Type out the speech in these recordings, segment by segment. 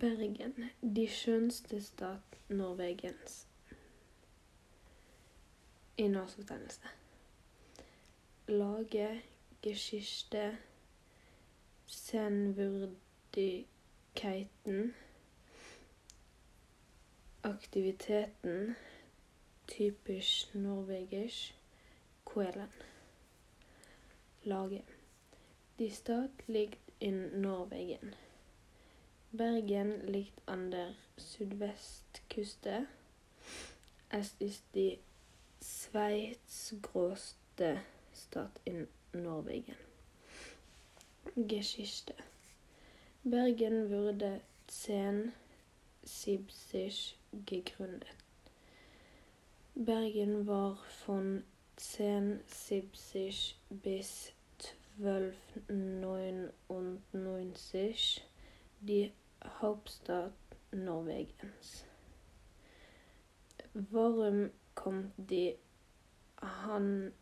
Bergen, de skjønneste stat Norvegens. I utdannelse. Lage, Geschichte, Senvurdigkeiten, aktiviteten, typisk norwegisk, Kvelen. Lage. De stat ligger i Norwegen. Bergen liegt an der Südwestküste. Es ist die zweitgrößte Stadt in Norwegen. Geschichte. Bergen wurde 1070 gegründet. Bergen war von 1070 bis 1299 die Hauptstadt Norwegians. Warum kom de hanse,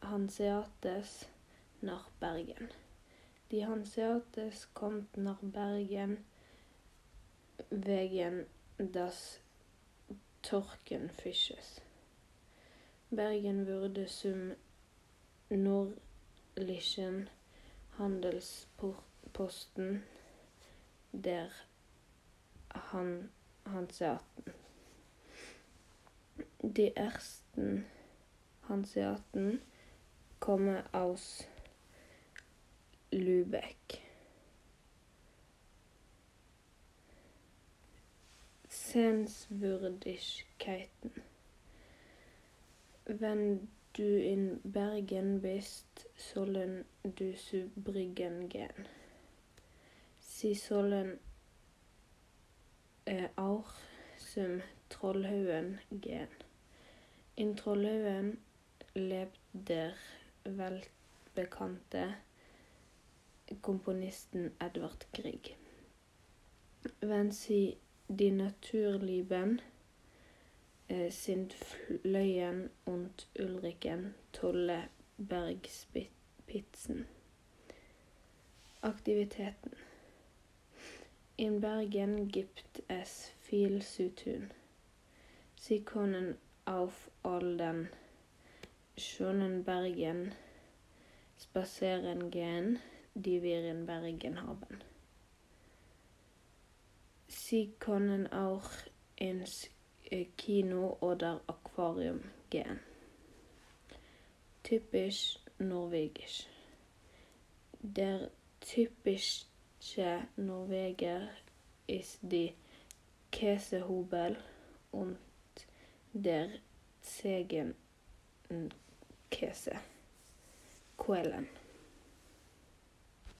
hanseates nach Bergen? De hanseates kom nach Bergen wegen das Torken fisches. Bergen wurde sum nordlichen Handelsposten der Han Hanseaten. De ersten Hanseaten kommer aus Lübeck. Sehenswürdigkeiten. Wenn du in Bergen bist, sollen du zu Bryggen gehen. Sie sollen äh, auch zum Trollhaugen gehen. In Trollhaugen lebt der weltbekannte Komponisten Edvard Grieg. Wenn Sie die Natur lieben, äh, sind Fløyen und Ulriken tolle Bergspitzen. Aktiviteten. In Bergen gibt es viel zu tun. Sie können auf all den schönen Bergen spazieren gehen, die wir in Bergen haben. Sie können auch ins äh, Kino oder Aquarium gehen. Typisch norwegisch. Der typische Norweger is die Käsehubel und der Zegenkäse. Quellen.